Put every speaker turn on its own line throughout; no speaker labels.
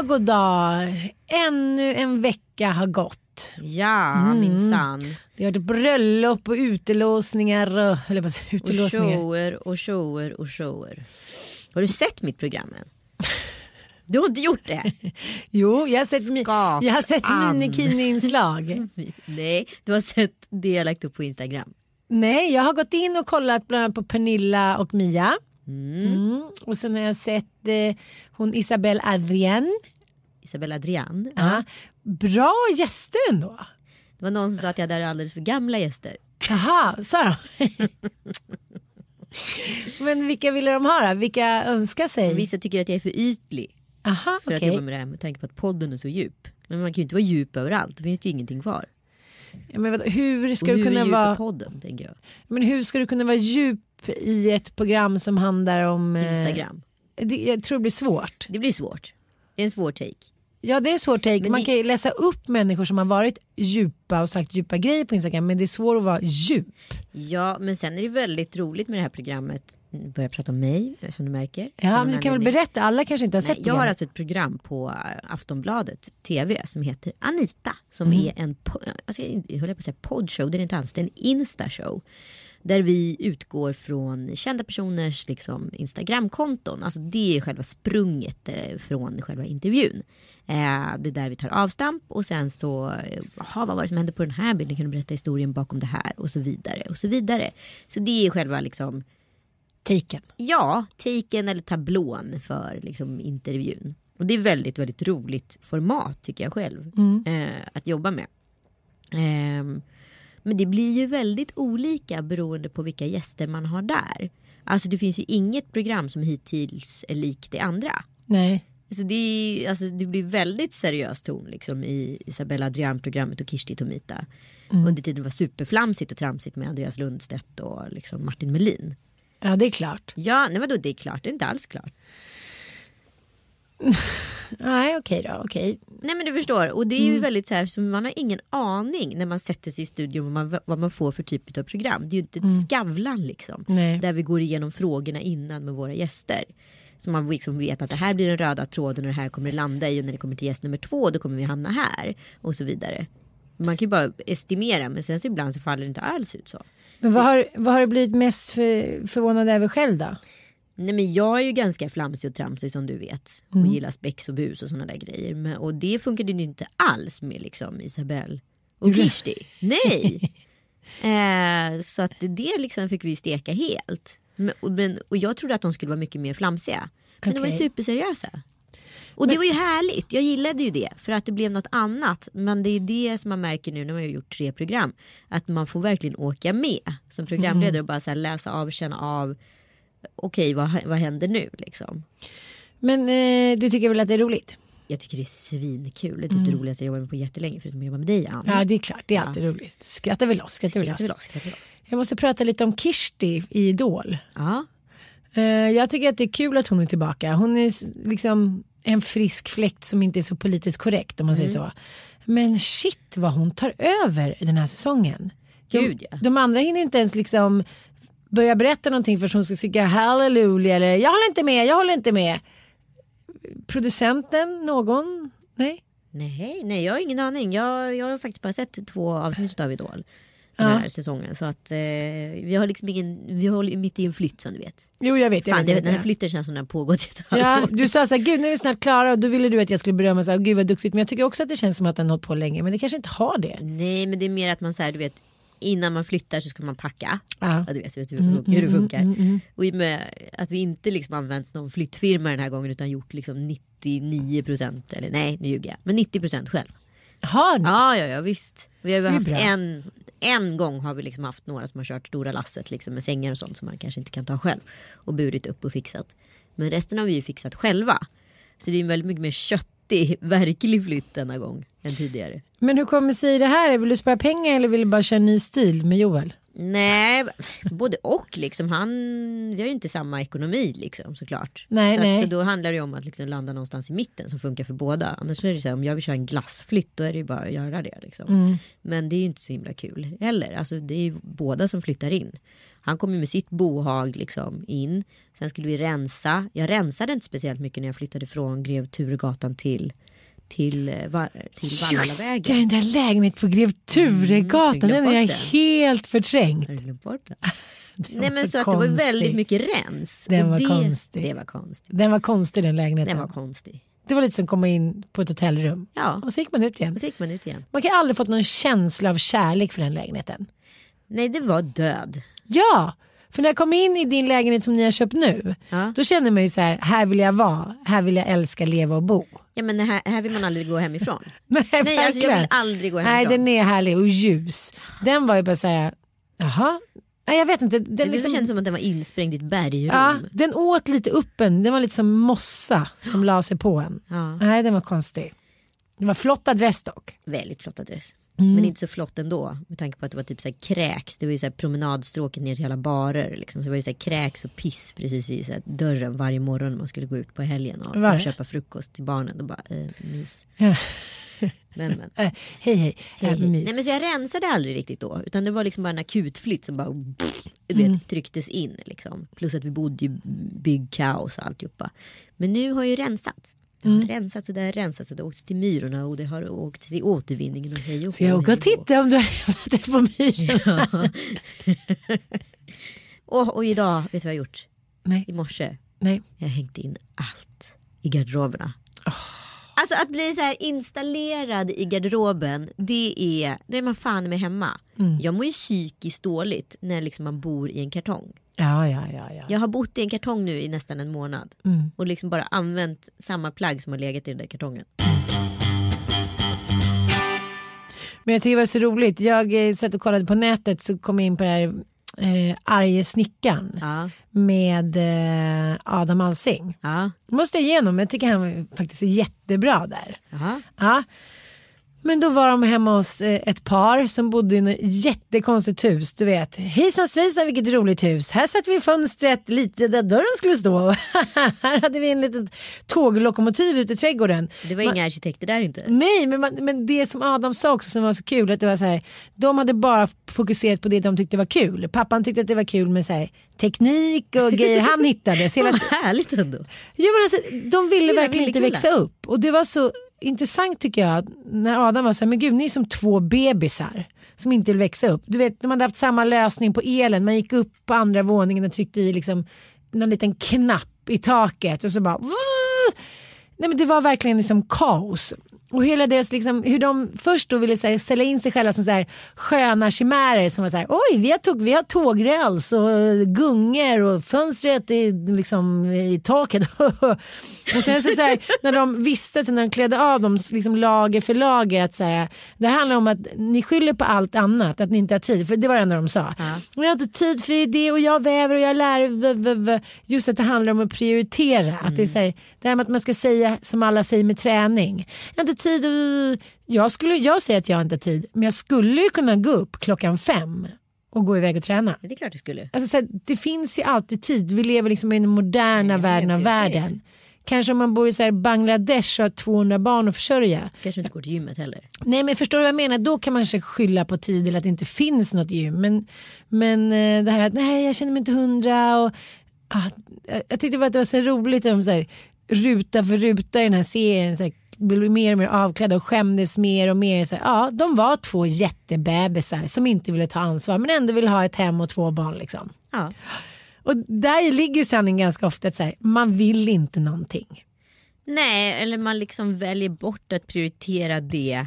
Dag, god dag. Ännu en vecka har gått.
Ja,
Mm.
minsann.
Det har varit bröllop och utelåsningar och, eller säger jag,
Och
utelåsningar.
shower och shower och shower. Har du sett mitt program än? Du har inte gjort det?
Jo, jag har sett, mi-
Skap
jag har sett minikini-inslag.
Nej, du har sett det jag lagt upp på Instagram.
Nej, jag har gått in och kollat bland annat på Pernilla och Mia. Mm. Och sen har jag sett eh, hon Isabelle Adrien.
Isabella Adrian.
Ja. Bra gäster ändå.
Det var någon som sa att jag hade alldeles för gamla gäster.
Jaha, sa de? Men vilka ville de ha då? Vilka önskar sig?
Vissa tycker att jag är för ytlig
Aha,
för att
okej.
jobba med det här med tanke på att podden är så djup. Men man kan ju inte vara djup överallt, då finns det ju ingenting kvar.
Ja, men hur ska
och
du
hur
kunna
är djup
vara
podden tänker jag.
Men hur ska du kunna vara djup i ett program som handlar om eh,
Instagram.
Det, jag tror det blir svårt.
Det blir svårt. Det är en svår take.
Ja det är svårt take.
Men
Man
det-
kan ju läsa upp människor som har varit djupa och sagt djupa grejer på Instagram men det är svårt att vara djup.
Ja, men sen är det väldigt roligt med det här programmet. Nu börjar prata om mig, som du märker.
Ja men
en
du kan väl berätta, alla kanske inte har
Nej,
sett
jag har alltså ett program på eh, Aftonbladet TV som heter Anita. Som
Mm.
är en, po- alltså, jag höll på att säga poddshow, det är det inte alls, det är en instashow. Där vi utgår från kända personers liksom, Instagramkonton. Alltså det är själva sprunget eh, från själva intervjun. Eh, det är där vi tar avstamp och sen så, eh, jaha vad var det som hände på den här bilden? Kan du berätta historien bakom det här? Och så vidare och så vidare. Så det är själva liksom
Taken.
Ja, taken eller tablån för liksom, intervjun. Och det är väldigt, väldigt roligt format tycker jag själv eh, att jobba med. Ehm, men det blir ju väldigt olika beroende på vilka gäster man har där. Alltså det finns ju inget program som hittills är likt det andra.
Nej.
Alltså det, är, alltså det blir väldigt seriös ton liksom i Isabella Adrian-programmet och Kirsti Tomita. Under tiden var superflamsigt och tramsigt med Andreas Lundstedt och liksom Martin Melin.
Ja det är klart.
Ja, nej vadå det är klart, det är inte alls klart.
Nej okej då, okej.
Nej men du förstår och det är ju
Mm.
väldigt så här så man har ingen aning när man sätter sig i studion vad man, vad man får för typ av program. Det är ju inte ett skavlan liksom.
Mm. Nej.
Där vi går igenom frågorna innan med våra gäster. Så man liksom vet att det här blir den röda tråden och det här kommer det landa i och när det kommer till gäst nummer två då kommer vi hamna här och så vidare. Man kan ju bara estimera men sen så ibland så faller det inte alls ut så.
Men vad har, vad har du blivit mest för, förvånad över själv då?
Nej men jag är ju ganska flamsig och tramsig som du vet. Och gillar spex och bus och sådana där grejer. Men, och det funkade ju inte alls med liksom Isabelle och Kirsti. Nej! eh, så att det liksom fick vi ju steka helt. Men, och, men, och jag trodde att de skulle vara mycket mer flamsiga. Men de var ju superseriösa. Och det var ju härligt. Jag gillade ju det. För att det blev något annat. Men det är det som man märker nu när man har gjort tre program. Att man får verkligen åka med som programledare och bara så läsa av, känna av. Okej, vad, vad händer nu liksom?
Men eh, du tycker väl att det är roligt?
Jag tycker det är svinkul. Det är typ det roligaste jag jobbat med på jättelänge förutom att jobba med dig Ann.
Ja det är klart, det är alltid roligt. Skrattar vi loss, skrattar
Skrattar vi
loss.
skrattar vi loss.
Jag måste prata lite om Kirsti i Idol.
Ja,
Eh, jag tycker att det är kul att hon är tillbaka. Hon är liksom en frisk fläkt som inte är så politiskt korrekt om man
Mm.
säger så. Men shit vad hon tar över den här säsongen.
Gud, ja.
de andra hinner inte ens liksom börja berätta någonting för hon ska skrika halleluja eller jag håller inte med, jag håller inte med. Producenten, någon? Nej?
nej, nej jag har ingen aning. Jag, jag har faktiskt bara sett två avsnitt av Idol. Den
Ja.
här säsongen. Så att eh, vi har liksom ingen, vi håller mitt i en flytt som du vet.
Jo jag vet. Jag
Fan,
vet, vet
den här flytten känns som den har pågått ett
Ja, du sa så här, gud nu är vi snart klara och då ville du att jag skulle berömma så här, gud vad duktigt. Men jag tycker också att det känns som att den har hållit på länge. Men det kanske inte har det.
Nej men det är mer att man så här, du vet innan man flyttar så ska man packa.
Ja.
Ja, du vet, vet hur, hur det funkar. Och i och med att vi inte liksom använt någon flyttfirma den här gången utan gjort liksom 99 procent, eller nej nu ljuger jag, men 90 procent själv.
Har?
Ja, ja, ja visst. Vi har haft
bra.
en, en gång har vi liksom haft några som har kört stora lasset liksom med sängar och sånt som man kanske inte kan ta själv. Och burit upp och fixat. Men resten har vi ju fixat själva. Så det är en väldigt mycket mer köttig, verklig flytt denna gång än tidigare.
Men hur kommer sig det här? Vill du spara pengar eller vill du bara köra en ny stil med Joel?
Nej, både och liksom. Han, vi har ju inte samma ekonomi liksom såklart.
Nej,
så,
nej.
Att, så då handlar det ju om att liksom landa någonstans i mitten som funkar för båda. Annars är det så här, om jag vill köra en glassflytt då är det ju bara att göra det. Liksom.
Mm.
Men det är ju inte så himla kul heller. Alltså, det är ju båda som flyttar in. Han kom ju med sitt bohag liksom in. Sen skulle vi rensa. Jag rensade inte speciellt mycket när jag flyttade från Grev Turegatan till till, eh, va- till
Just det,
Vallavägen.
den där lägenheten på Grev Turegatan,
Mm,
den är jag helt förträngt.
Nej men
var
så att det var
konstig.
väldigt mycket rens.
Den var
det,
konstig.
Det var konstigt.
Den var konstig den lägenheten.
Den var konstig.
Det var lite som att komma in på ett hotellrum.
Ja,
Och så gick man ut igen.
och så gick man ut igen.
Man kan aldrig fått någon känsla av kärlek för den lägenheten.
Nej det var död.
Ja, för när jag kom in i din lägenhet som ni har köpt nu.
Ja.
Då kände man ju så här, här vill jag vara, här vill jag älska, leva och bo.
Ja men här, här vill man aldrig gå hemifrån.
Nej,
Nej alltså jag vill aldrig gå
Nej
hemifrån.
den är härlig och ljus. Den var ju bara så här, jaha. Nej jag vet inte. Den,
det
liksom,
kändes som att den var insprängd i ett bergrum.
ja, den åt lite upp en, den var lite som mossa som la sig på en.
Ja.
Nej den var konstig. Det var flott adress dock.
Väldigt flott adress.
Mm.
Men inte så flott ändå. Med tanke på att det var typ så här kräks. Det var ju så här promenadstråket ner till alla barer. Liksom. Så det var ju så här kräks och piss precis i så här dörren varje morgon man skulle gå ut på helgen och
Var
typ köpa frukost till barnen. Och bara, eh, mys.
Ja.
Men, men.
Äh, hej hej,
Hej, hej.
mys.
Nej, men så jag rensade aldrig riktigt då. Utan det var liksom bara en akutflytt som bara pff, du
Mm.
vet, trycktes in. Liksom. Plus att vi bodde i byggkaos och alltihopa. Men nu har jag ju rensat. Det har
Mm.
rensats och det har rensats och det har åkt till Myrorna och det har åkt till återvinningen och hej och
Ska jag åka och titta om du har lämnat det på myren?
Och, och idag, vet du vad jag har gjort?
Nej,
I morse,
nej.
jag har hängt in allt i garderoberna. Alltså att bli så här installerad i garderoben, det är, då är man fan med hemma.
Mm.
Jag mår ju psykiskt dåligt när liksom man bor i en kartong.
Ja, ja, ja. ja.
Jag har bott i en kartong nu i nästan en månad.
Mm.
Och liksom bara använt samma plagg som har legat i den där kartongen.
Men jag tycker det var så roligt. Jag eh, satt och kollade på nätet så kom jag in på det här eh, Arje snickaren
Ja,
med eh, Adam Alsing.
ja,
Måste jag igenom, jag tycker han faktiskt är jättebra där.
ja.
Men då var de hemma hos eh, ett par som bodde i ett jättekonstigt hus. Du vet, hejsan svejsan vilket roligt hus. Här satt vi i fönstret lite där dörren skulle stå. här hade vi en litet tåglokomotiv ute i trädgården.
Det var inga arkitekter där inte.
Nej, men, man, men det som Adam sa också som var så kul, att det var så här, de hade bara fokuserat på det de tyckte var kul. Pappan tyckte att det var kul med så här, teknik och grejer han hittade. Så hela,
Vad härligt ändå.
ja, men alltså, de ville verkligen inte växa upp och det var så intressant tycker jag när Adam var så här, men gud ni är som två bebisar som inte vill växa upp. Du vet, de hade haft samma lösning på elen, man gick upp på andra våningen och tryckte i liksom någon liten knapp i taket och så bara Nej men det var verkligen liksom kaos. Och hela deras liksom, hur de först då ville så här, ställa in sig själva som så här, sköna chimärer som var så här, oj vi har, tåg, vi har tågräls och gungor och fönstret i, liksom, i taket. och sen så, så här, när de visste när de klädde av dem liksom lager för lager att så här, det handlar om att ni skyller på allt annat, att ni inte har tid. För det var det enda de sa.
Ja.
Jag har inte tid för det och jag väver och jag lär. v- v- v." Just att det handlar om att prioritera. Att det, är så här, det här med att man ska säga som alla säger med träning. Jag har inte tid. Jag, skulle, jag säger att jag inte har tid. Men jag skulle ju kunna gå upp klockan fem och gå iväg och träna.
Det är klart du skulle.
Alltså, så här, det finns ju alltid tid. Vi lever liksom i den moderna
jag
världen av världen. Kanske om man bor i så Bangladesh och har 200 barn att försörja.
Kanske inte går till gymmet heller.
Nej men förstår du vad jag menar? Då kan man kanske skylla på tid eller att det inte finns något gym. Men, men eh, det här att nej jag känner mig inte hundra. Och, ah, jag tyckte bara att det var så roligt de så här, ruta för ruta i den här serien så här, blev mer och mer avklädda och skämdes mer och mer. Så ja, de var två jättebebisar som inte ville ta ansvar men ändå ville ha ett hem och två barn. Liksom.
Ja.
Och där ligger sanningen ganska ofta att så här, man vill inte någonting.
Nej, eller man liksom väljer bort att prioritera det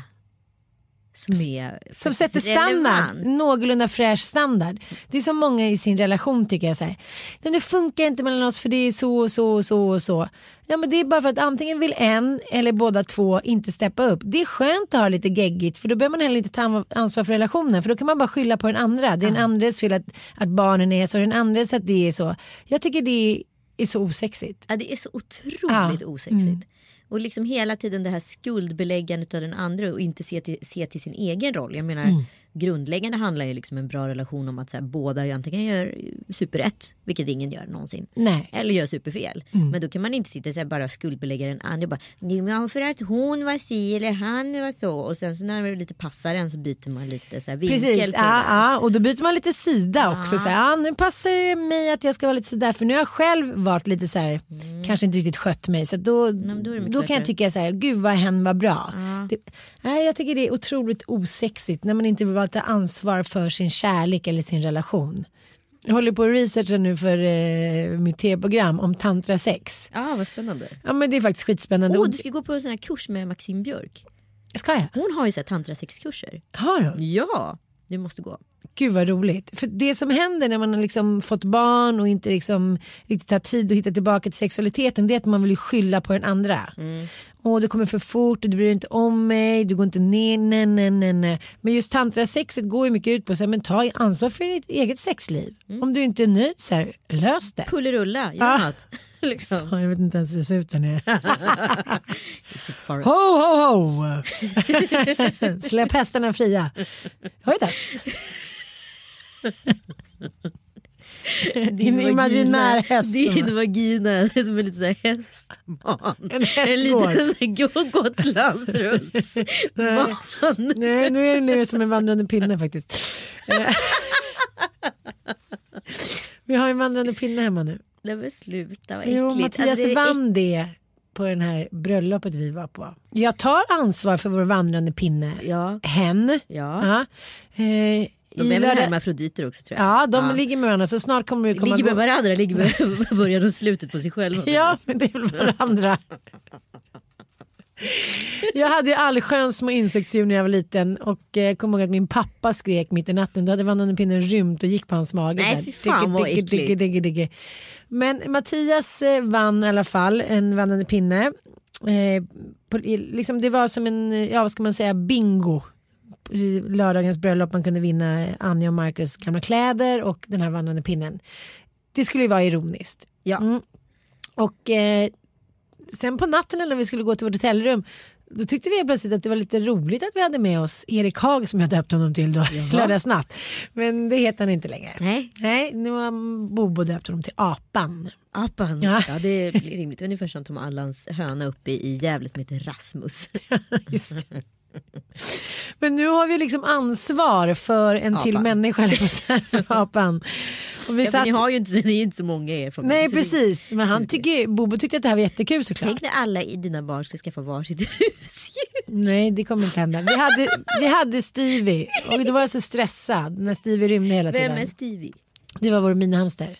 som är
Som sätter standard,
relevant.
någorlunda fräsch standard. Det är som många i sin relation tycker jag säger. Det funkar inte mellan oss för det är så och så och så och så. Ja men det är bara för att antingen vill en eller båda två inte steppa upp. Det är skönt att ha lite geggigt för då behöver man heller inte ta ansvar för relationen för då kan man bara skylla på den andra. Det är den andres fel att, att barnen är så, den andres att det är så. Jag tycker det är så osexigt.
Ja, det är så otroligt
Ja. Mm.
Och liksom hela tiden det här skuldbeläggandet av den andra och inte se till, se till sin egen roll. Jag menar,
Mm
grundläggande handlar ju liksom en bra relation om att så här, båda antingen gör superrätt, vilket ingen gör någonsin.
Nej.
Eller gör superfel. Men då kan man inte sitta och så här, bara skuldbelägga den andra. Bara, "Nej, för att hon var si eller han var så. Och sen så när det lite passar en så byter man lite så här, vinkel
Precis, ja,
där.
ja, och då byter man lite sida också. Så här, nu passar det mig att jag ska vara lite sådär för nu har jag själv varit lite så här, kanske inte riktigt skött mig. Så då,
men då
då kan jag tycka så här, gud vad hen var bra. Det, nej, jag tycker det är otroligt osexigt när man inte vill ta ansvar för sin kärlek eller sin relation. Jag håller på att researcha nu för eh, mitt tv-program om tantra sex.
Ja, vad spännande.
Ja men det är faktiskt skitspännande.
Åh,
Och-
du ska gå på en sån här kurs med Maxine Björk.
Ska jag?
Hon har ju så här tantrasexkurser.
Har du?
Ja, du måste gå.
Gud vad roligt. För det som händer när man har liksom fått barn och inte liksom riktigt har tid att hitta tillbaka till sexualiteten det är att man vill skylla på den andra. Och det kommer för fort och du bryr dig inte om mig, du går inte ner, nej, nej, nej, nej. Men just tantrasexet går ju mycket ut på att men ta ansvar för ditt eget sexliv. Om du inte är nöjd, så här, lös det.
Pullerulla, gör
Ah.
något. liksom.
Fan, Jag vet inte ens hur det ser ut där nere. Ho, ho, ho! Släpp hästarna fria. Oj då. Din imaginär häst.
Din vagina är som en liten så här hästman.
En hästgård.
En liten så här go- Gotlandsrullsman.
Nej, nu är det nu som en vandrande pinne faktiskt. Eh, Vi har en vandrande pinne hemma nu.
Nej men sluta vad
Jo,
äckligt.
Mattias
Alltså, är
vann det på den här bröllopet vi var på. Jag tar ansvar för vår vandrande pinne.
Ja.
Hen.
Ja.
Ja. Eh,
De är väl hermafroditer också tror jag.
Ja, de ligger med varandra så snart kommer det komma
Ligger med varandra, ligger med början och slutet på sig själva.
Ja, men det är väl varandra. Jag hade allsköns små insektsdjur när jag var liten och eh, kommer ihåg att min pappa skrek mitt i natten. Då hade vandrande pinnen rymt och gick på hans mage.
Nej, fy fan, vad äckligt.
Men Mattias eh, vann i alla fall en vandrande pinne. Eh, på, liksom det var som en, ja vad ska man säga, bingo. I lördagens bröllop man kunde vinna Anja och Marcus gamla kläder och den här vandrande pinnen. Det skulle ju vara ironiskt.
Ja.
Mm. Och eh, sen på natten när vi skulle gå till vårt hotellrum då tyckte vi plötsligt att det var lite roligt att vi hade med oss Erik Haag som jag döpte honom till då, lördagsnatt. Men det heter han inte längre.
Nej,
Nej, nu har Bobo döpt honom till Apan.
apan.
Ja.
Ja. det blir rimligt. Ungefär som Tom Allans höna uppe i Gävle som heter Rasmus.
Just det. Men nu har vi liksom ansvar för en till
Apan.
människa, att säga, för apan. Och vi satt...
ni har ju inte, ni är inte så många er från
Nej precis, men han tycker, Bobo tyckte att det här var jättekul såklart.
Tänk när alla i dina barn ska skaffa varsitt husdjur.
Nej det kommer inte hända. Vi hade, vi hade Stevie och då var jag så stressad när Stevie rymde hela
Vem
tiden.
är Stevie?
Det var vår minihamster.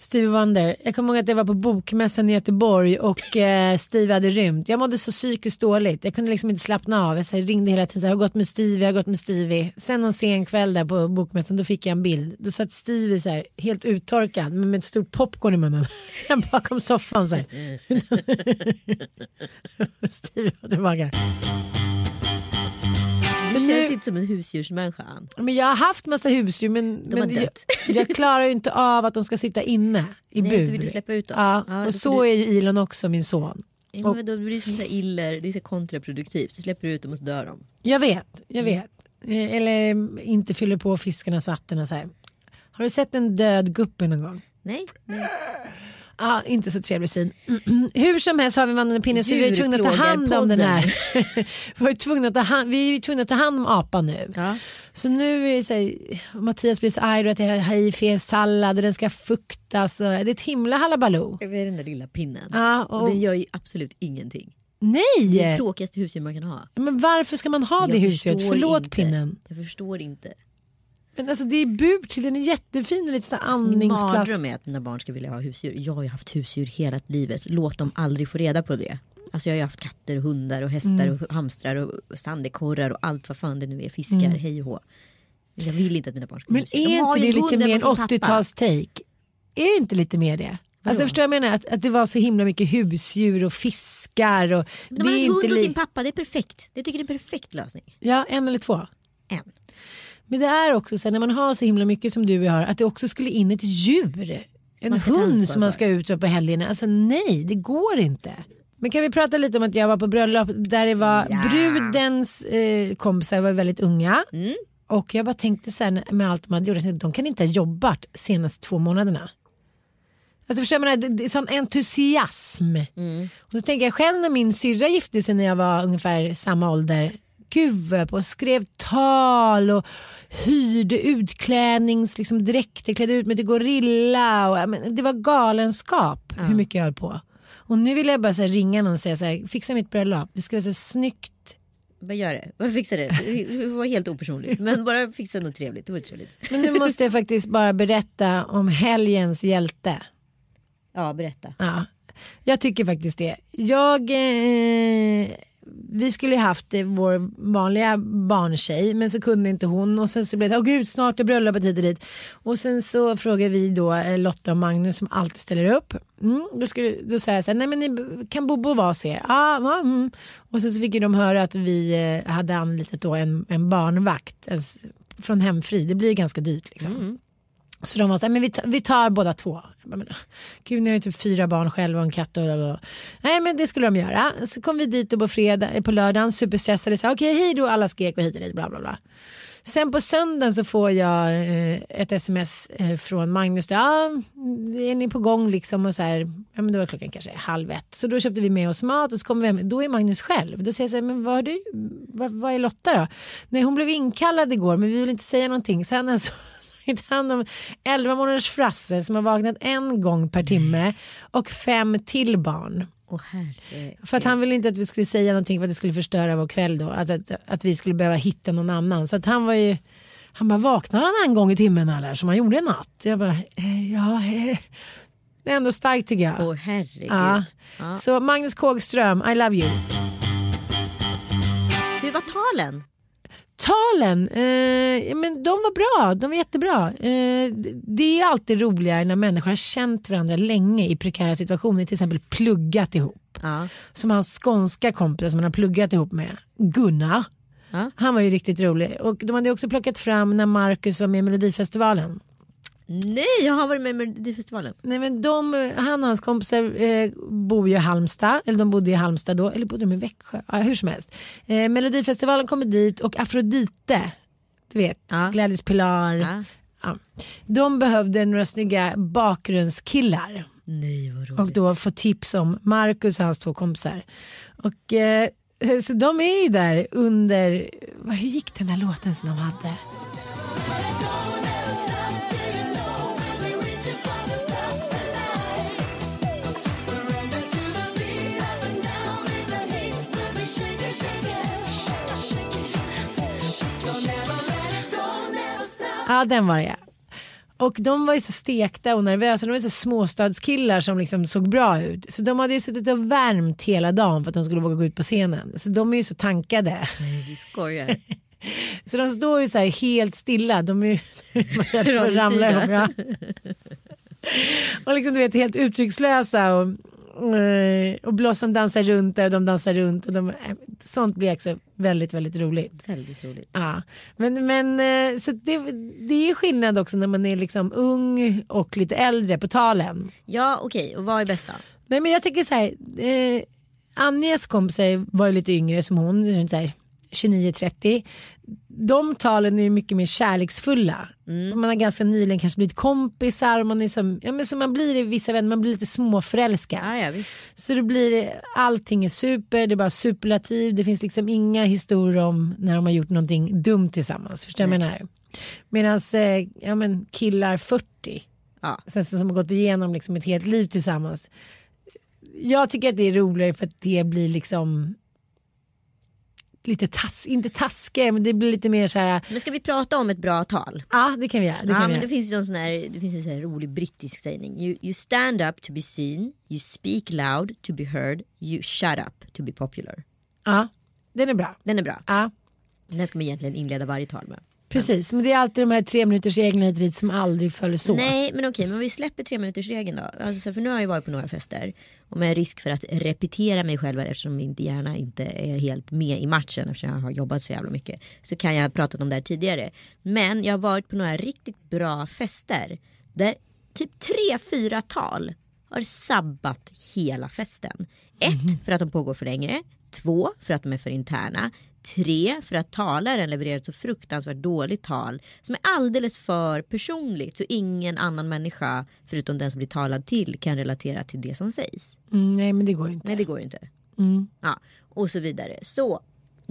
Stevie Wonder. Jag kommer ihåg att jag var på bokmässan i Göteborg och eh, Stevie hade rymt. Jag mådde så psykiskt dåligt. Jag kunde liksom inte slappna av. Jag så här, ringde hela tiden. Så här, jag har gått med Stevie, jag har gått med Stevie. Sen en sen kväll där på bokmässan då fick jag en bild. Då satt Stevie så här, helt uttorkad men med ett stort popcorn i munnen. Bakom soffan så här. Stevie var tillbaka.
Du
Men
känns
nu-
inte som en husdjursmänniska.
Men jag har haft massa husdjur men, men jag, jag klarar ju inte av att de ska sitta inne i
Nej,
bur.
du vill släppa ut dem.
Ja,
Ja,
och så
du-
är ju Elon också min son.
Ja, men då blir det som så iller, det är så kontraproduktivt. Så släpper du ut dem och så dör de.
Jag vet, jag
Mm.
vet. Eh, Eller mm, inte fyller på fiskarnas vatten och så här. Har du sett en död guppy någon gång?
Nej, nej.
Ja, inte så trevlig syn. Hur som helst har vi vandrande pinne så vi är tvungna att ta hand om den här. vi, är tvungna att ta hand, vi är tvungna att ta hand om apan nu.
Ja.
Så nu är det så här, Mattias blir så arg att jag har i fel sallad och den ska fuktas. Det är ett himla halabaloo.
Är den där lilla pinnen?
Ja,
och...
och,
den gör ju absolut ingenting. Det är det
nej!
tråkigaste husdjur man kan ha.
Men varför ska man ha det
Jag
husdjuret?
förstår
Förlåt
inte.
pinnen.
Jag förstår inte.
Men alltså det är bur till, den är jättefin och lite sån här
Min
andningsplats.
mardröm är att mina barn ska vilja ha husdjur. Jag har ju haft husdjur hela livet. Låt dem aldrig få reda på det. Alltså jag har ju haft katter, och hundar och hästar
Mm.
och hamstrar och sandekorrar och allt vad fan det nu är. Fiskar, hej och hå. Jag vill inte att mina barn ska ha
Men är inte det
en
lite mer en
hemma hos sin pappa.
80-tals-take? Är det inte lite mer det? Alltså förstår jag menar att, att det var så himla mycket husdjur och fiskar och
De
det
har
är
en
inte
hund hos sin pappa, det är perfekt. Jag tycker det är en perfekt lösning.
Ja, en eller två.
En.
Men det är också så här, när man har så himla mycket som du har att det också skulle in ett djur. En
man
hund som man ska ut på helgerna. Alltså nej, det går inte. Men kan vi prata lite om att jag var på bröllop där det var
Ja.
brudens eh, kompisar var väldigt unga.
Mm.
Och jag bara tänkte här med allt de hade gjort, de kan inte ha jobbat senaste två månaderna. Alltså förstår man, det, det är sån entusiasm.
Mm.
Och så tänker jag själv när min syrra gifte sig när jag var ungefär samma ålder. På och skrev tal och hyrde utklädnings, liksom dräkter, klädde ut mig till gorilla. Och, men, det var galenskap hur mycket jag höll på. Och nu vill jag bara här, ringa någon och säga så här, fixa mitt bröllop. Det ska vara så här, snyggt.
Vad gör det? Vad fixar det? Det var helt opersonligt. Men bara fixa något trevligt. Det var trevligt.
Men nu måste jag faktiskt bara berätta om helgens hjälte.
Ja, berätta.
Ja, jag tycker faktiskt det. Jag, eh, vi skulle ju haft eh, vår vanliga barntjej men så kunde inte hon och sen så blev det, åh gud snart är bröllopet hit och dit. Och sen så frågade vi då eh, Lotta och Magnus som alltid ställer upp. Mm, då, skulle, då säger jag så här, nej men ni, kan Bobo vara hos er? Ah, mm. Och sen så fick ju de höra att vi eh, hade anlitat då en, en barnvakt en, från Hemfri. Det blir ju ganska dyrt liksom. Mm. Så de var så här, men vi, tar- vi tar båda två. Jag bara, men, Gud, ni har ju typ fyra barn själv och en katt. Och, och, och. Nej men det skulle de göra. Så kom vi dit och på, fredag, eh, på lördagen superstressade. Okej, okay, Okej hej då alla skrek och hit och dit bla bla bla. Sen på söndagen så får jag eh, ett sms eh, från Magnus. Ja, är ni på gång liksom? Och så här, ja, men då var klockan kanske halv ett. Så då köpte vi med oss mat och så kommer vi hem. Då är Magnus själv. Då säger jag så här, men vad, har du, vad, vad är Lotta då? Nej hon blev inkallad igår men vi vill inte säga någonting. Sen alltså, tagit hand om 11 månaders Frasse som har vaknat en gång per timme och fem till barn.
Herre.
För att han ville inte att vi skulle säga någonting för att det skulle förstöra vår kväll då. Att, att, att vi skulle behöva hitta någon annan. Så att han var ju, han bara vaknar han en gång i timmen eller som han gjorde en natt. Jag bara, eh, ja, eh. det är ändå starkt tycker jag.
Åh herregud.
ja.
Ja.
Så Magnus Kågström, I love you.
Hur var talen?
Talen, eh, men de var bra, de var jättebra. Eh, det är alltid roligare när människor har känt varandra länge i prekära situationer, till exempel pluggat ihop.
Ja.
Som hans skånska kompis som han har pluggat ihop med, Gunnar.
Ja.
Han var ju riktigt rolig. Och de hade också plockat fram när Marcus var med i Melodifestivalen.
Nej, jag har varit med i Melodifestivalen.
Nej, men de, han och hans kompisar eh, bor ju i Halmstad, eller de bodde i Halmstad då, eller bodde de i Växjö? Ja, hur som helst. Eh, Melodifestivalen kommer dit och Afrodite, du vet,
Ja.
Gladys Pilar.
Ja.
Ja. De behövde några snygga bakgrundskillar
Nej, vad roligt.
och då få tips om Marcus och hans två kompisar. Och, eh, så de är ju där under, hur gick den där låten som de hade? Ja den var det. Och de var ju så stekta och nervösa. De var så småstadskillar som liksom såg bra ut. Så de hade ju suttit och värmt hela dagen för att de skulle våga gå ut på scenen. Så de är ju så tankade.
Nej, du skojar.
Så de står ju så här helt stilla. De är ju rädda för att
Radiostyrda.
ramla ihop. Ja. Och liksom du vet helt uttryckslösa. Och, och Blossom dansar runt där och de dansar runt. Och de, eh, sånt blir också väldigt väldigt roligt.
Väldigt roligt.
Ja, men, men eh, så det, det är skillnad också när man är liksom ung och lite äldre på talen.
Ja, okej. Och vad är bästa?
Nej men jag tycker så här, eh, Anjas kompisar var ju lite yngre som hon, runt så här 29-30. De talen är mycket mer kärleksfulla. Man har ganska nyligen kanske blivit kompisar. och Man är som, ja, men som man blir i vissa vänner, man blir lite småförälskad.
Ja, ja.
Så det blir, allting är super, det är bara superlativ. Det finns liksom inga historier om när de har gjort någonting dumt tillsammans. Förstår du vad jag menar? Medan eh, ja, men killar 40
Ja.
sen som har gått igenom liksom ett helt liv tillsammans. Jag tycker att det är roligare för att det blir liksom lite tass, inte taskigare men det blir lite mer så här.
Men ska vi prata om ett bra tal?
Ja det kan vi göra. Det
ja,
kan vi
men
göra.
det finns ju en sån här, det finns en sån rolig brittisk sägning. You, you stand up to be seen, you speak loud to be heard, you shut up to be popular.
Ja, den är bra.
Den är bra.
Ja,
Den ska man egentligen inleda varje tal med.
precis. Men det är alltid de här tre minuters dit som aldrig följs så.
Nej men okej men vi släpper tre minuters regeln då. Alltså, för nu har jag ju varit på några fester. Och med risk för att repetera mig själv eftersom min hjärna inte är helt med i matchen eftersom jag har jobbat så jävla mycket. Så kan jag ha pratat om det här tidigare. Men jag har varit på några riktigt bra fester. Där typ tre, fyra tal har sabbat hela festen. Ett, för att de pågår för länge. Två, för att de är för interna. Tre, för att talaren levererar ett så fruktansvärt dåligt tal som är alldeles för personligt så ingen annan människa förutom den som blir talad till kan relatera till det som sägs.
Mm, nej men det går ju inte.
Nej det går ju inte.
Mm.
Ja, och så vidare. Så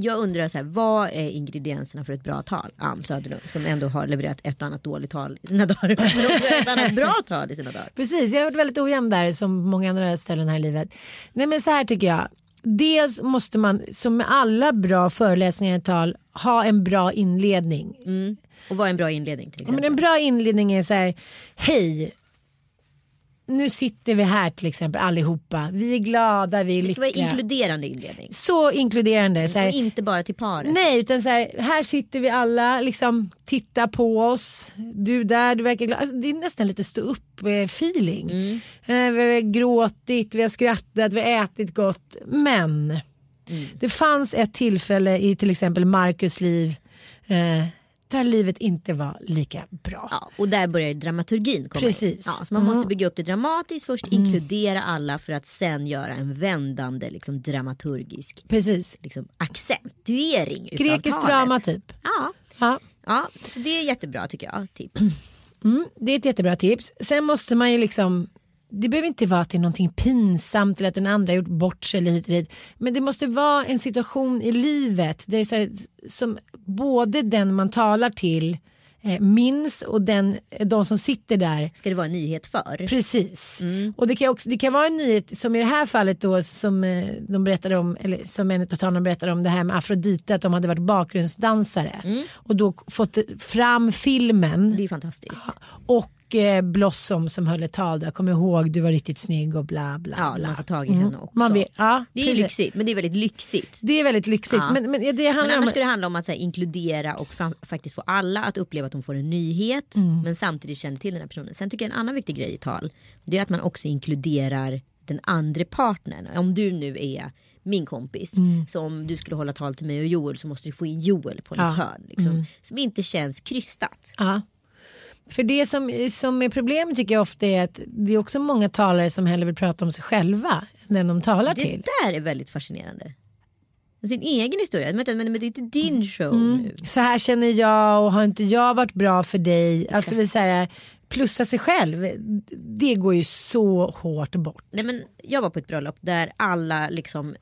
jag undrar så här, vad är ingredienserna för ett bra tal? Ann Söderlund som ändå har levererat ett och annat dåligt tal i sina dagar. Men också ett annat bra tal i sina dagar.
Precis, jag har varit väldigt ojämn där som många andra ställen här i livet. Nej men så här tycker jag. Dels måste man som med alla bra föreläsningar i tal ha en bra inledning.
Mm. Och vad är en bra inledning till
Ja, Men
exempel?
en bra inledning är så här, hej. Nu sitter vi här till exempel allihopa. Vi är glada, vi är
det ska vara
lyckliga.
inkluderande inledning.
Så inkluderande. Så här,
inte bara till paret.
Nej, utan så här, här sitter vi alla, liksom titta på oss. Du där, du verkar glad. Alltså, det är nästan lite stå upp feeling.
Mm.
Eh, Vi har gråtit, vi har skrattat, vi har ätit gott. Men
Mm.
det fanns ett tillfälle i till exempel Marcus liv eh, där livet inte var lika bra.
Ja, och där börjar dramaturgin komma
Precis.
in. Ja, så man
Mm.
måste bygga upp det dramatiskt först, inkludera alla för att sen göra en vändande liksom, dramaturgisk
Precis.
liksom, accentuering talet.
drama typ.
Ja,
Ja.
ja, så det är jättebra tycker jag. Tips.
Mm, det är ett jättebra tips. Sen måste man ju liksom det behöver inte vara att det är någonting pinsamt eller att den andra har gjort bort sig eller hit och dit. Men det måste vara en situation i livet där det är så här, som både den man talar till eh, minns och den, de som sitter där
Ska det vara en nyhet för?
Precis.
Mm.
Och det kan, också, det kan vara en nyhet som i det här fallet då som eh, de berättade om, eller som en av talarna berättade om det här med Afrodite att de hade varit bakgrundsdansare och då fått fram filmen
Mm. Det är fantastiskt.
och eh, Blossom som höll ett tal där, jag kommer ihåg du var riktigt snygg och bla bla
Ja,
bla.
man får tag i henne också.
Man vet, ja,
Det är
precis.
lyxigt, men det är väldigt lyxigt.
Det är väldigt lyxigt.
Ja.
Men, men det
Men
handlar om...
annars ska det handla om att här, inkludera och fram, faktiskt få alla att uppleva att de får en nyhet
Mm.
men samtidigt känner till den här personen. Sen tycker jag en annan viktig grej i tal det är att man också inkluderar den andra partnern. Om du nu är min kompis.
Mm.
Så om du skulle hålla tal till mig och Joel så måste du få in Joel på något
Ja. Mm.
hörn. Liksom, Som inte känns krystat.
Ja. För det som, som är problemet tycker jag ofta är att det är också många talare som hellre vill prata om sig själva än den de talar
Det
till.
där är väldigt fascinerande. Sin egen historia. Men, men, det är inte din
Mm.
show nu.
Så här känner jag och har inte jag varit bra för dig. Alltså vi säger plussa sig själv. Det går ju så hårt bort.
Nej, men jag var på ett bröllop där alla liksom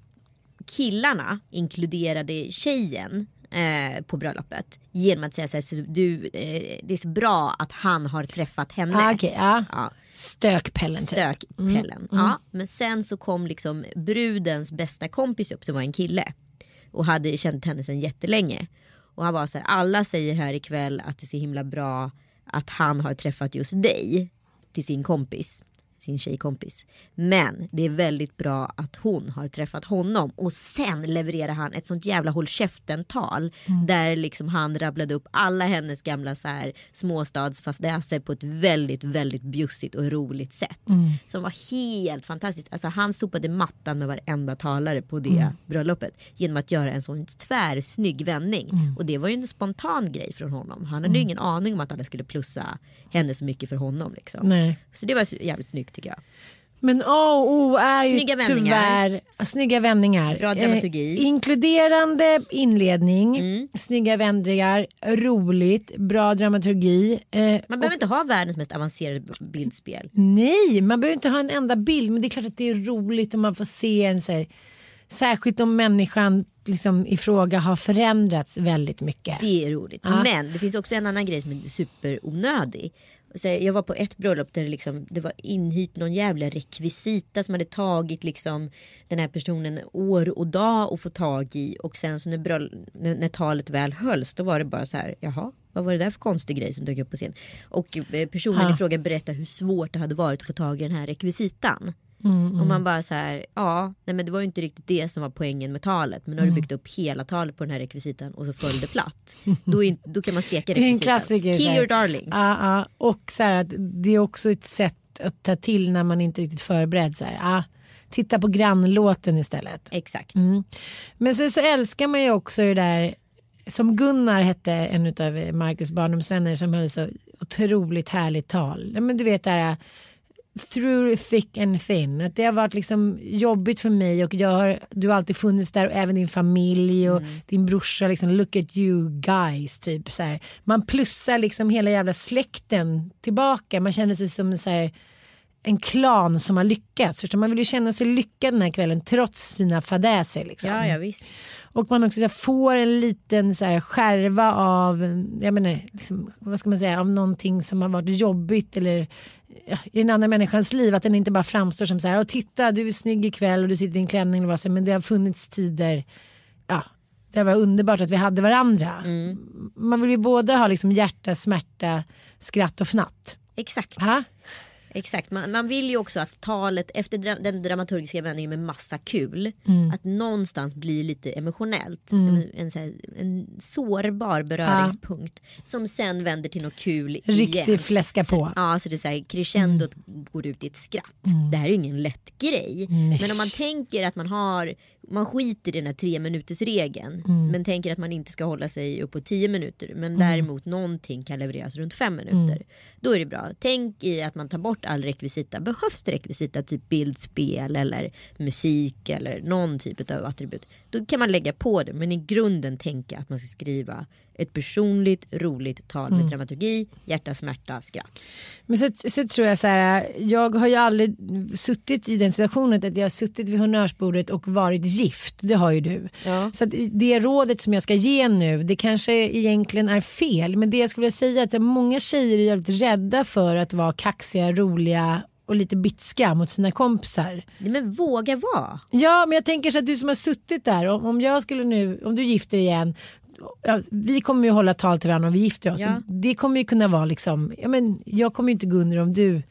killarna inkluderade tjejen eh, på bröllopet genom att säga så här, så du, eh, det är så bra att han har träffat henne.
Ah, okej, ja.
Ja,
Stökpellen typ.
stökpellen. Ja, men sen så kom liksom brudens bästa kompis upp som var en kille och hade känt henne sedan jättelänge. Och han var så här, alla säger här ikväll att det är så himla bra att han har träffat just dig till sin kompis sin tjejkompis. Men det är väldigt bra att hon har träffat honom och sen levererar han ett sånt jävla håll käften-tal där liksom han rabblade upp alla hennes gamla så här småstadsfadäser på ett väldigt, väldigt bjussigt och roligt sätt. Som var helt fantastiskt. Alltså han sopade mattan med varenda talare på det bröllopet genom att göra en sån tvärsnygg vändning. Och det var ju en spontan grej från honom. Han hade ju ingen aning om att alla skulle plussa henne så mycket för honom. Liksom.
Nej.
Så det var jävligt snyggt tycker jag.
Men A och O är ju
Snygga vändningar.
tyvärr ja, snygga vändningar.
Bra dramaturgi.
Eh, inkluderande inledning,
Mm.
snygga vändningar, roligt, bra dramaturgi. Eh,
Man behöver inte ha världens mest avancerade bildspel.
Nej, man behöver inte ha en enda bild men det är klart att det är roligt om man får se en så här, särskilt om människan liksom, i fråga har förändrats väldigt mycket.
Det är roligt. Men det finns också en annan grej som är superonödig. Så jag var på ett bröllop där det, liksom, det var inhyrt någon jävla rekvisita som hade tagit liksom, den här personen år och dag att få tag i. Och sen så när, bröll- när, när talet väl hölls då var det bara så här, jaha, vad var det där för konstig grej som dök upp på scen? Och eh, personen
Ja.
i fråga berättade hur svårt det hade varit att få tag i den här rekvisitan.
Mm,
Och man bara så här, ja, nej men det var ju inte riktigt det som var poängen med talet. Men nu
Mm.
har du byggt upp hela talet på den här rekvisitan och så föll det platt. Då, är, då kan man steka
Det är en
rekvisitan.
klassiker.
Kill your darlings.
Ja, ja. Och så här, att det är också ett sätt att ta till när man inte riktigt förberedd. Så här. Ja, titta på grannlåten istället.
Exakt.
Mm. Men sen så älskar man ju också det där som Gunnar hette en av Marcus barndomsvänner som höll så otroligt härligt tal. Men du vet det här through thick and thin. Att det har varit liksom jobbigt för mig och jag har, du har alltid funnits där och även din familj och
Mm.
din brorsa. Liksom, look at you guys. Typ, så här. Man plussar liksom hela jävla släkten tillbaka. Man känner sig som så här, en klan som har lyckats. Förstår? Man vill ju känna sig lyckad den här kvällen trots sina fadäser. Liksom.
Ja, ja visst.
Och man också så här, får en liten så här, skärva av, jag menar, liksom, vad ska man säga, av någonting som har varit jobbigt eller ja, i den andra människans liv. Att den inte bara framstår som så här, och titta du är snygg ikväll och du sitter i en klänning. Och så här, men det har funnits tider, ja, det var underbart att vi hade varandra. Man vill ju både ha liksom hjärta, smärta, skratt och fnatt.
Exakt.
Ha?
Exakt, man, man vill ju också att talet efter dra den dramaturgiska vändningen med massa kul,
Mm.
att någonstans blir lite emotionellt. En, en, så här, en sårbar beröringspunkt som sen vänder till något kul igen.
Riktigt fläska på.
Ja, så det är så här, crescendot går ut i ett skratt. Det här är ju ingen lätt grej. Men om man tänker att man har, man skiter i den här tre minuters regeln. Men tänker att man inte ska hålla sig upp på tio minuter. Men däremot någonting kan levereras runt fem minuter. Då är det bra. Tänk i att man tar bort all rekvisita. Behövs det rekvisita, typ bildspel eller musik eller någon typ av attribut. Då kan man lägga på det. Men i grunden tänka att man ska skriva ett personligt, roligt tal med dramaturgi, hjärta, smärta, skratt.
Men så, så tror jag så här, jag har ju aldrig suttit i den situationen att jag har suttit vid honnörsbordet och varit gift. Det har ju du.
Ja.
Så det rådet som jag ska ge nu, det kanske egentligen är fel. Men det jag skulle vilja säga är att många tjejer är jävligt rädda för att vara kaxiga, roliga och lite bitska mot sina kompisar.
Men våga vara.
Ja, men jag tänker så att du som har suttit där, om, om jag skulle nu, om du gifter igen, ja, vi kommer ju hålla tal till varandra om vi gifter oss.
Ja.
Det kommer ju kunna vara liksom, ja, men jag kommer ju inte gå under om du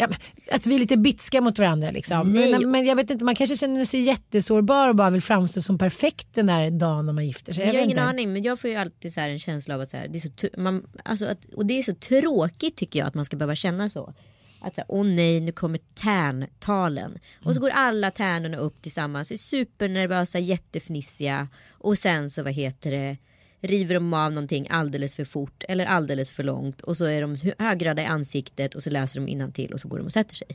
Ja, att vi är lite bitska mot varandra liksom. Men, men jag vet inte, man kanske känner sig jättesårbar och bara vill framstå som perfekt den där dagen när man gifter sig.
Jag, har
vet
ingen
inte.
aning men jag får ju alltid så här en känsla av att, så här, det, är så man, alltså att och det är så tråkigt tycker jag att man ska behöva känna så. Att åh nej nu kommer tärntalen. Och så går alla tärnorna upp tillsammans, är supernervösa, jättefnissiga. Och sen så vad heter det river de av någonting alldeles för fort eller alldeles för långt och så är de hö- högljudda i ansiktet och så läser de till och så går de och sätter sig.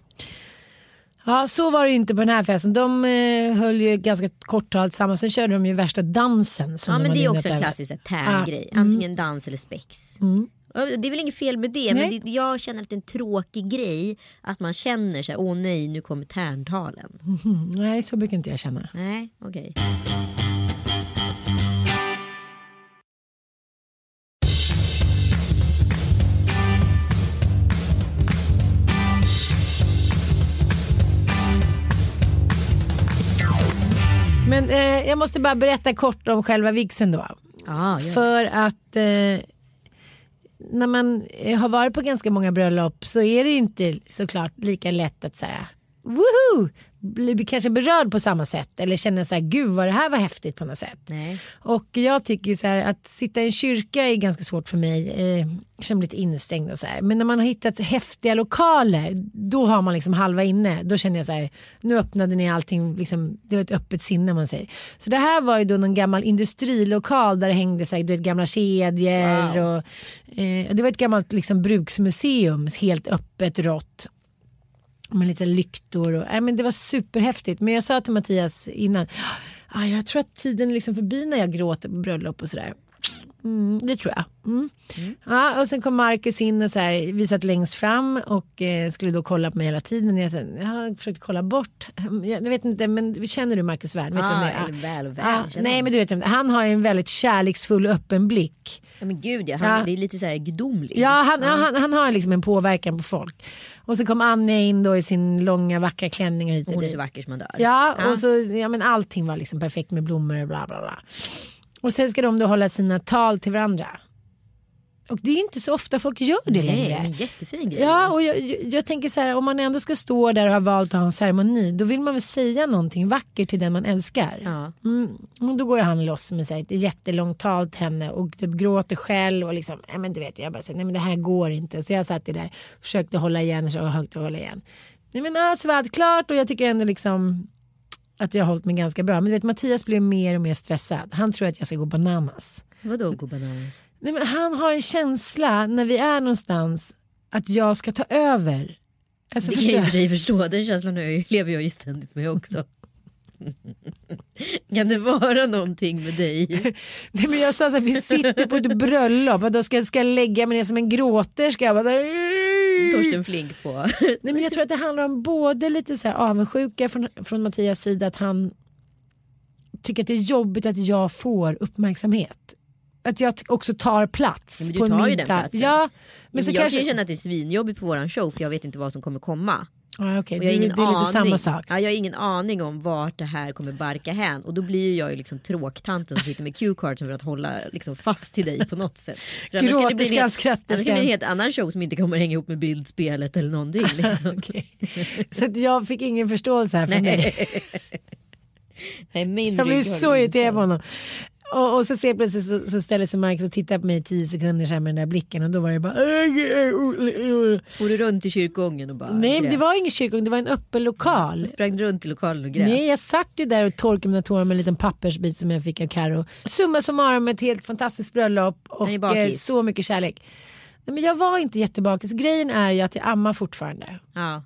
Ja så var det inte på den här festen. De eh, höll ju ganska kort tal tillsammans. Sen körde de ju värsta dansen. Som
Ja
de
men det är också en klassisk här, tärngrej.
Ja, mm.
Antingen dans eller spex. Och Det är väl inget fel med det
Nej.
men det, jag känner att det är en tråkig grej att man känner här, åh nej nu kommer tärntalen.
Mm, nej så brukar inte jag känna.
Nej okej.
Men eh, jag måste bara berätta kort om själva vigseln då.
Ja, ja.
För att eh, när man eh, har varit på ganska många bröllop så är det inte såklart lika lätt att säga woho! Bli kanske berörd på samma sätt eller känna så här gud vad det här var häftigt på något sätt.
Nej.
Och jag tycker så här att sitta i en kyrka är ganska svårt för mig. Eh, jag känner mig lite instängd och så här. Men när man har hittat häftiga lokaler då har man liksom halva inne. Då känner jag så här nu öppnade ni allting, liksom, det var ett öppet sinne man säger. Så det här var ju då någon gammal industrilokal där det hängde så här, du vet, gamla kedjor.
Wow.
Och, eh, det var ett gammalt liksom, bruksmuseum, helt öppet rått med lite lyktor och, nej, men det var superhäftigt. Men jag sa till Mattias innan, ah, jag tror att tiden är liksom förbi när jag gråter på bröllop och sådär. Mm, det tror jag. Mm. Ja, och sen kom Marcus in och så här, vi satt längst fram och eh, skulle då kolla på mig hela tiden. Jag, här, jag har försökt kolla bort. Jag, jag vet inte, men känner du Marcus Wern? Vet du
Ah,
är?
eller väl och väl,
Ja,
känner
nej men du vet, han har en väldigt kärleksfull öppen blick.
Ja, men gud ja, han,
Ja.
det är lite så här gudomligt.
Ja, han, ja. han, han har liksom en påverkan på folk. Och så kom Anja in då i sin långa vackra klänning och hit och
Hon är så vacker som man dör.
Ja, och så, ja men allting var liksom perfekt med blommor och bla bla bla. Och sen ska de då hålla sina tal till varandra. Och det är inte så ofta folk gör det
Nej,
längre.
men jättefin grej.
Ja, och jag, jag, jag tänker så här, om man ändå ska stå där och ha valt att ha en ceremoni, då vill man väl säga någonting vackert till den man älskar.
Ja.
Mm, och då går han loss med sig ett jättelångt tal till henne och typ gråter själv och liksom, nej men du vet, jag bara säger, nej men det här går inte. Så jag satt där, försökte hålla igen, så högt och hålla igen. Nej men ja, så var allt klart och jag tycker ändå liksom att jag har hållit mig ganska bra. Men du vet Mattias blir mer och mer stressad. Han tror att jag ska gå bananas.
Vadå gå bananas?
Nej, men han har en känsla när vi är någonstans att jag ska ta över Alltså,
Det kan jag i och för sig förstå, den känslan jag, lever jag ju ständigt med också. Kan det vara någonting med dig?
nej, men jag sa så här, vi sitter på ett bröllop och då ska, ska jag lägga mig ner som en gråterska. Jag bara,
Torsten Flink på.
Nej, men jag tror att det handlar om både lite så här avundsjuka från, från Mattias sida att han tycker att det är jobbigt att jag får uppmärksamhet. Att jag också tar plats
Men du
på
tar ju den platsen.
Ja, men
Men
så
jag
kanske...
kan känna att det är svinjobbigt på våran show för jag vet inte vad som kommer komma. Och
det,
jag har
det
ingen
är lite
aning.
samma sak.
Ja, jag har ingen aning om vart det här kommer barka hän. Och då blir ju jag ju liksom tråktanten som sitter med cue-cardsen för att hålla liksom fast till dig på något sätt. För annars kan det bli en
Gråterskan,
helt- annars kan det bli
skratterskan.
en helt annan show som inte kommer hänga ihop med bildspelet eller någonting. Liksom.
Okej. Så jag fick ingen förståelse här dig.
Nej, min
Jag blev
rygg har
så irriterad på honom. Och, och så ser jag plötsligt så, så ställer sig Marcus och tittar på mig i tio sekunder med den där blicken och då var det bara
For du runt i kyrkogången och bara
Nej
grät?
det var ingen kyrkogång, det var en öppen lokal.
Jag sprang runt i lokalen och grät.
Nej jag satt ju där och torkade mina tårar med en liten pappersbit som jag fick av Karo. Summa summarum ett helt fantastiskt bröllop och eh, så mycket kärlek. Nej, men jag var inte jättebakis, grejen är ju att jag ammar fortfarande.
Ja.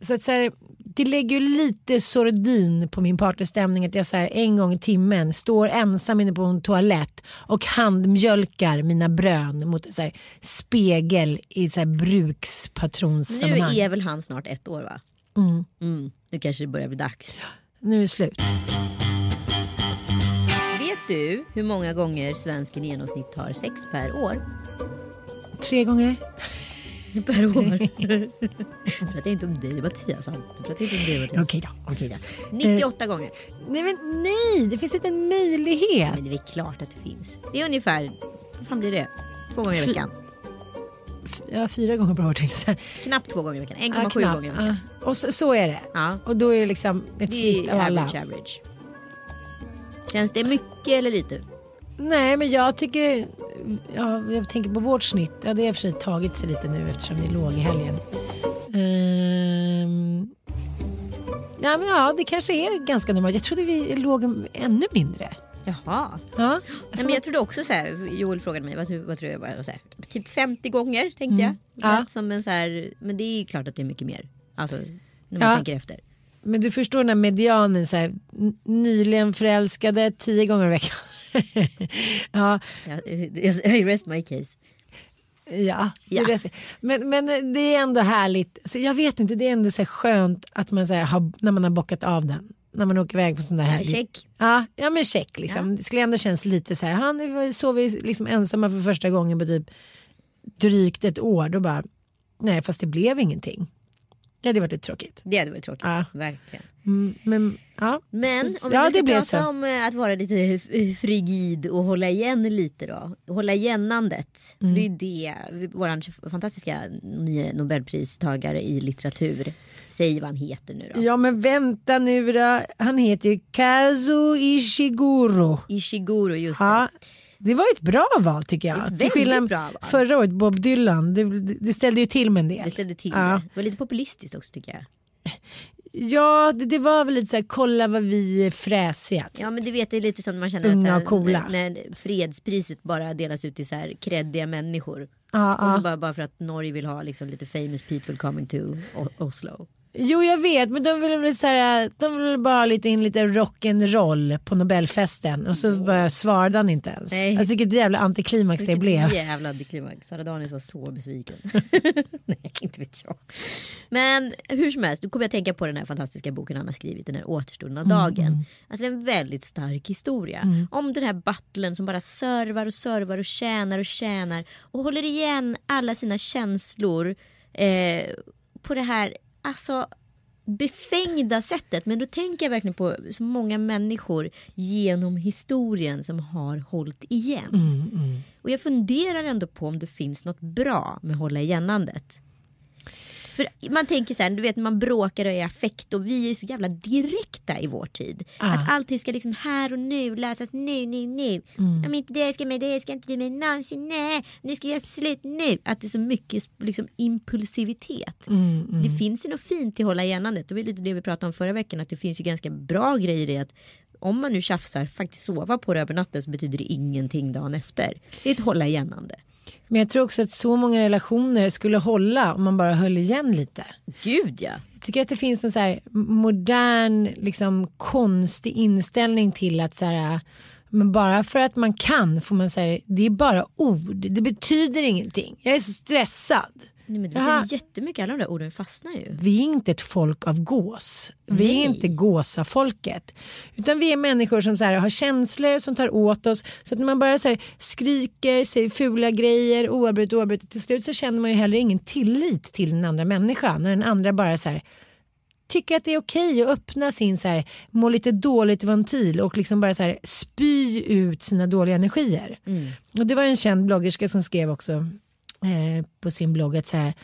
Så att så här, det lägger ju lite sordin på min partystämning att jag så här, en gång i timmen står ensam inne på en toalett och handmjölkar mina brön mot så här, spegel i så här,
Nu
brukspatronssammanhang.
är väl han snart ett år va? Mm. Nu kanske det börjar bli dags.
Nu är det slut.
Vet du hur många gånger svensken i genomsnitt har sex per år?
Tre gånger.
Per år. Jag pratar inte om dig Mattias. Jag pratar inte om dig Mattias.
Okej då. Okej då.
98 gånger.
Nej, men nej, det finns inte en möjlighet.
Men det är klart att det finns. Det är ungefär, vad fan blir det? Två gånger i veckan.
Ja, fyra gånger per år tänkte jag.
Knappt två gånger i veckan.
Ja,
1,7
knappt.
gånger i veckan.
Ja. Och så, så är det.
Ja.
Och då är det liksom ett snitt av alla.
average average. Känns det mycket eller lite?
Nej men jag tycker, ja, jag tänker på vårt snitt, ja, det har i och för sig tagit sig lite nu eftersom vi låg i helgen. Ehm, ja, men ja det kanske är ganska normalt. Jag trodde vi låg ännu mindre.
Jaha.
Ja,
Nej, men jag trodde också så här, Joel frågade mig, vad, tror- vad tror jag var? Så här, typ 50 gånger tänkte jag.
Mm. Ja.
Lät Som en så här, men det är klart att det är mycket mer. Alltså när man
Ja.
tänker efter.
Men du förstår den här medianen, så här, nyligen förälskade tio gånger i veckan. ja,
Ja, I rest my case.
Ja,
Ja.
det. Men, men det är ändå härligt. Så jag vet inte, det är ändå så skönt att man så här, har, när man har bockat av den. När man åker iväg på sån där
Ja,
härlig-
check.
Ja, ja men check liksom. Det skulle ändå kännas lite så här, han sov vi liksom ensamma för första gången på typ drygt ett år. Då bara, nej fast det blev ingenting. Det hade varit lite tråkigt.
Det hade varit tråkigt.
Ja.
Verkligen.
Mm, men ja,
Men om vi
ja,
ska prata
så.
om eh, att vara lite frigid och hålla igen lite då. Hålla igenandet. För det är
Mm.
ju det vår fantastiska nobelpristagare i litteratur. Säg vad han heter nu då.
Ja men vänta nu då. Han heter ju Kazuo Ishiguro.
Ishiguro just det.
Det var ett bra val tycker jag. Till skillnad
bra val.
Förra året Bob Dylan, det, det ställde ju till med en del.
Det ställde till
Ja.
det. Var lite populistiskt också tycker jag.
Ja det, det var väl lite så här, kolla vad vi är fräsiga.
Ja men det vet det är lite som när man känner
Unga
att så här, när, fredspriset bara delas ut till så här kreddiga människor.
Ja,
Och så bara, bara för att Norge vill ha liksom lite famous people coming to Oslo.
Jo jag vet men de vill väl så här, de vill bara ha lite in lite rock'n'roll på Nobelfesten och så bara svarade han inte ens.
Nej.
Alltså vilket jävla antiklimax det
Vilket
blev.
jävla antiklimax. Sara Danius var så besviken. Nej, inte vet jag. Men hur som helst, nu kommer jag tänka på den här fantastiska boken han har skrivit, den här återstoden av dagen. Alltså det är en väldigt stark historia. Om den här battlen som bara servar och servar och tjänar och tjänar och håller igen alla sina känslor eh, på det här, alltså befängda sättet. Men då tänker jag verkligen på så många människor genom historien som har hållit igen. Och jag funderar ändå på om det finns något bra med hålla igenandet. För man tänker så här, du vet när man bråkar och är i affekt och vi är så jävla direkta i vår tid.
Ah.
Att allting ska liksom här och nu lösas nu, nu, nu. Om inte det ska med det ska inte du med någonsin, nej. Nu ska jag slut nu. Att det är så mycket liksom impulsivitet. Det finns ju något fint i hålla igenandet. Det var lite det vi pratade om förra veckan. Att det finns ju ganska bra grejer i att om man nu tjafsar, faktiskt sova på det över natten så betyder det ingenting dagen efter. Det är ett hålla igenande.
Men jag tror också att så många relationer skulle hålla om man bara höll igen lite.
Gud ja.
Jag tycker att det finns en så här modern, liksom konstig inställning till att så här, men bara för att man kan får man säga det är bara ord. Det betyder ingenting. Jag är så stressad.
Nej, men det
Jaha.
betyder jättemycket, alla de där orden fastnar ju.
Vi är inte ett folk av gås. Vi
Nej.
är inte gåsafolket. Utan vi är människor som så här, har känslor som tar åt oss. Så att när man bara så här, skriker, säger fula grejer oavbrutet, oavbrutet. Till slut så känner man ju heller ingen tillit till den andra människan. När den andra bara så här, tycker att det är okej att öppna sin så här, må lite dåligt ventil och liksom bara så här, spy ut sina dåliga energier. Och det var en känd bloggerska som skrev också eh, på sin blogg att så här,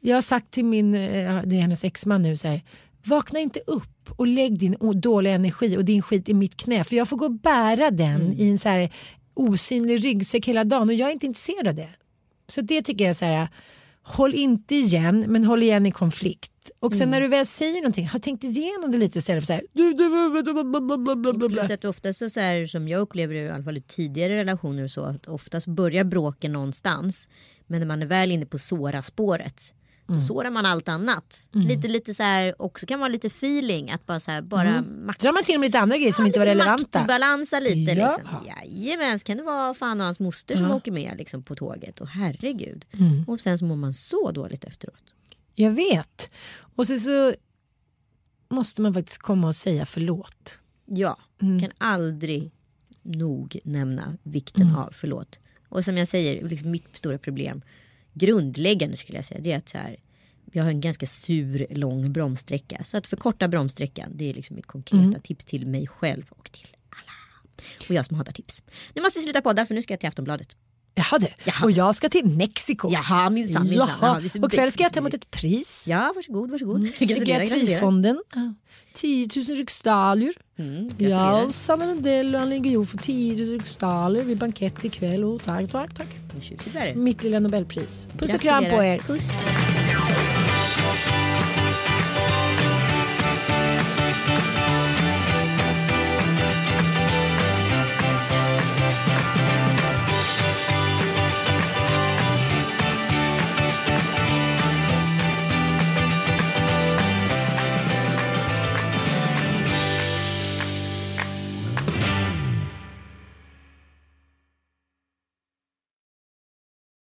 jag har sagt till min, eh, det är hennes exman nu så här, vakna inte upp och lägg din dåliga energi och din skit i mitt knä för jag får gå och bära den i en så här osynlig ryggsäck hela dagen och jag är inte intresserad av det. Så det tycker jag är så här, håll inte igen men håll igen i konflikt. Och sen när du väl säger någonting, har tänkt igenom det lite istället för så här, du, du, du, du, bla, bla, bla, bla, bla.
Plus att ofta så, så här, som jag upplever det i alla fall i tidigare relationer så att oftast börjar bråken någonstans men när man är väl inne på såra spåret då sårar man allt annat. Lite lite så här också kan vara lite feeling att bara så här bara makt,
Drar man till med lite andra grejer som inte var relevanta.
Maktbalansa lite
Ja.
liksom. Jajamän, så kan det vara fan och hans moster som åker med liksom, på tåget och herregud.
Mm.
Och sen så mår man så dåligt efteråt.
Jag vet. Och så, så måste man faktiskt komma och säga förlåt.
Ja,
Mm.
kan aldrig nog nämna vikten av förlåt. Och som jag säger, liksom mitt stora problem, grundläggande skulle jag säga, det är att så här, jag har en ganska sur lång bromssträcka. Så att förkorta bromssträckan, det är liksom mitt konkreta
Mm.
tips till mig själv och till alla. Och jag som hatar tips. Nu måste vi sluta podda för nu ska jag till Aftonbladet.
Jaha du.
Jaha.
Och jag ska till Mexiko.
Jaha, minsann, minsann. Ja,
Jaha. och kväll ska jag ta emot ett pris.
Ja, varsågod, varsågod. Gratulerar.
Psykiatrifonden. 10 000 riksdaler.
Mm,
Ja. Sanna Lundell och Ann Lindgren får 10 000 riksdaler vid bankett ikväll. Och tack, tack, tack. Mitt lilla nobelpris. Puss och kram på er.
Puss.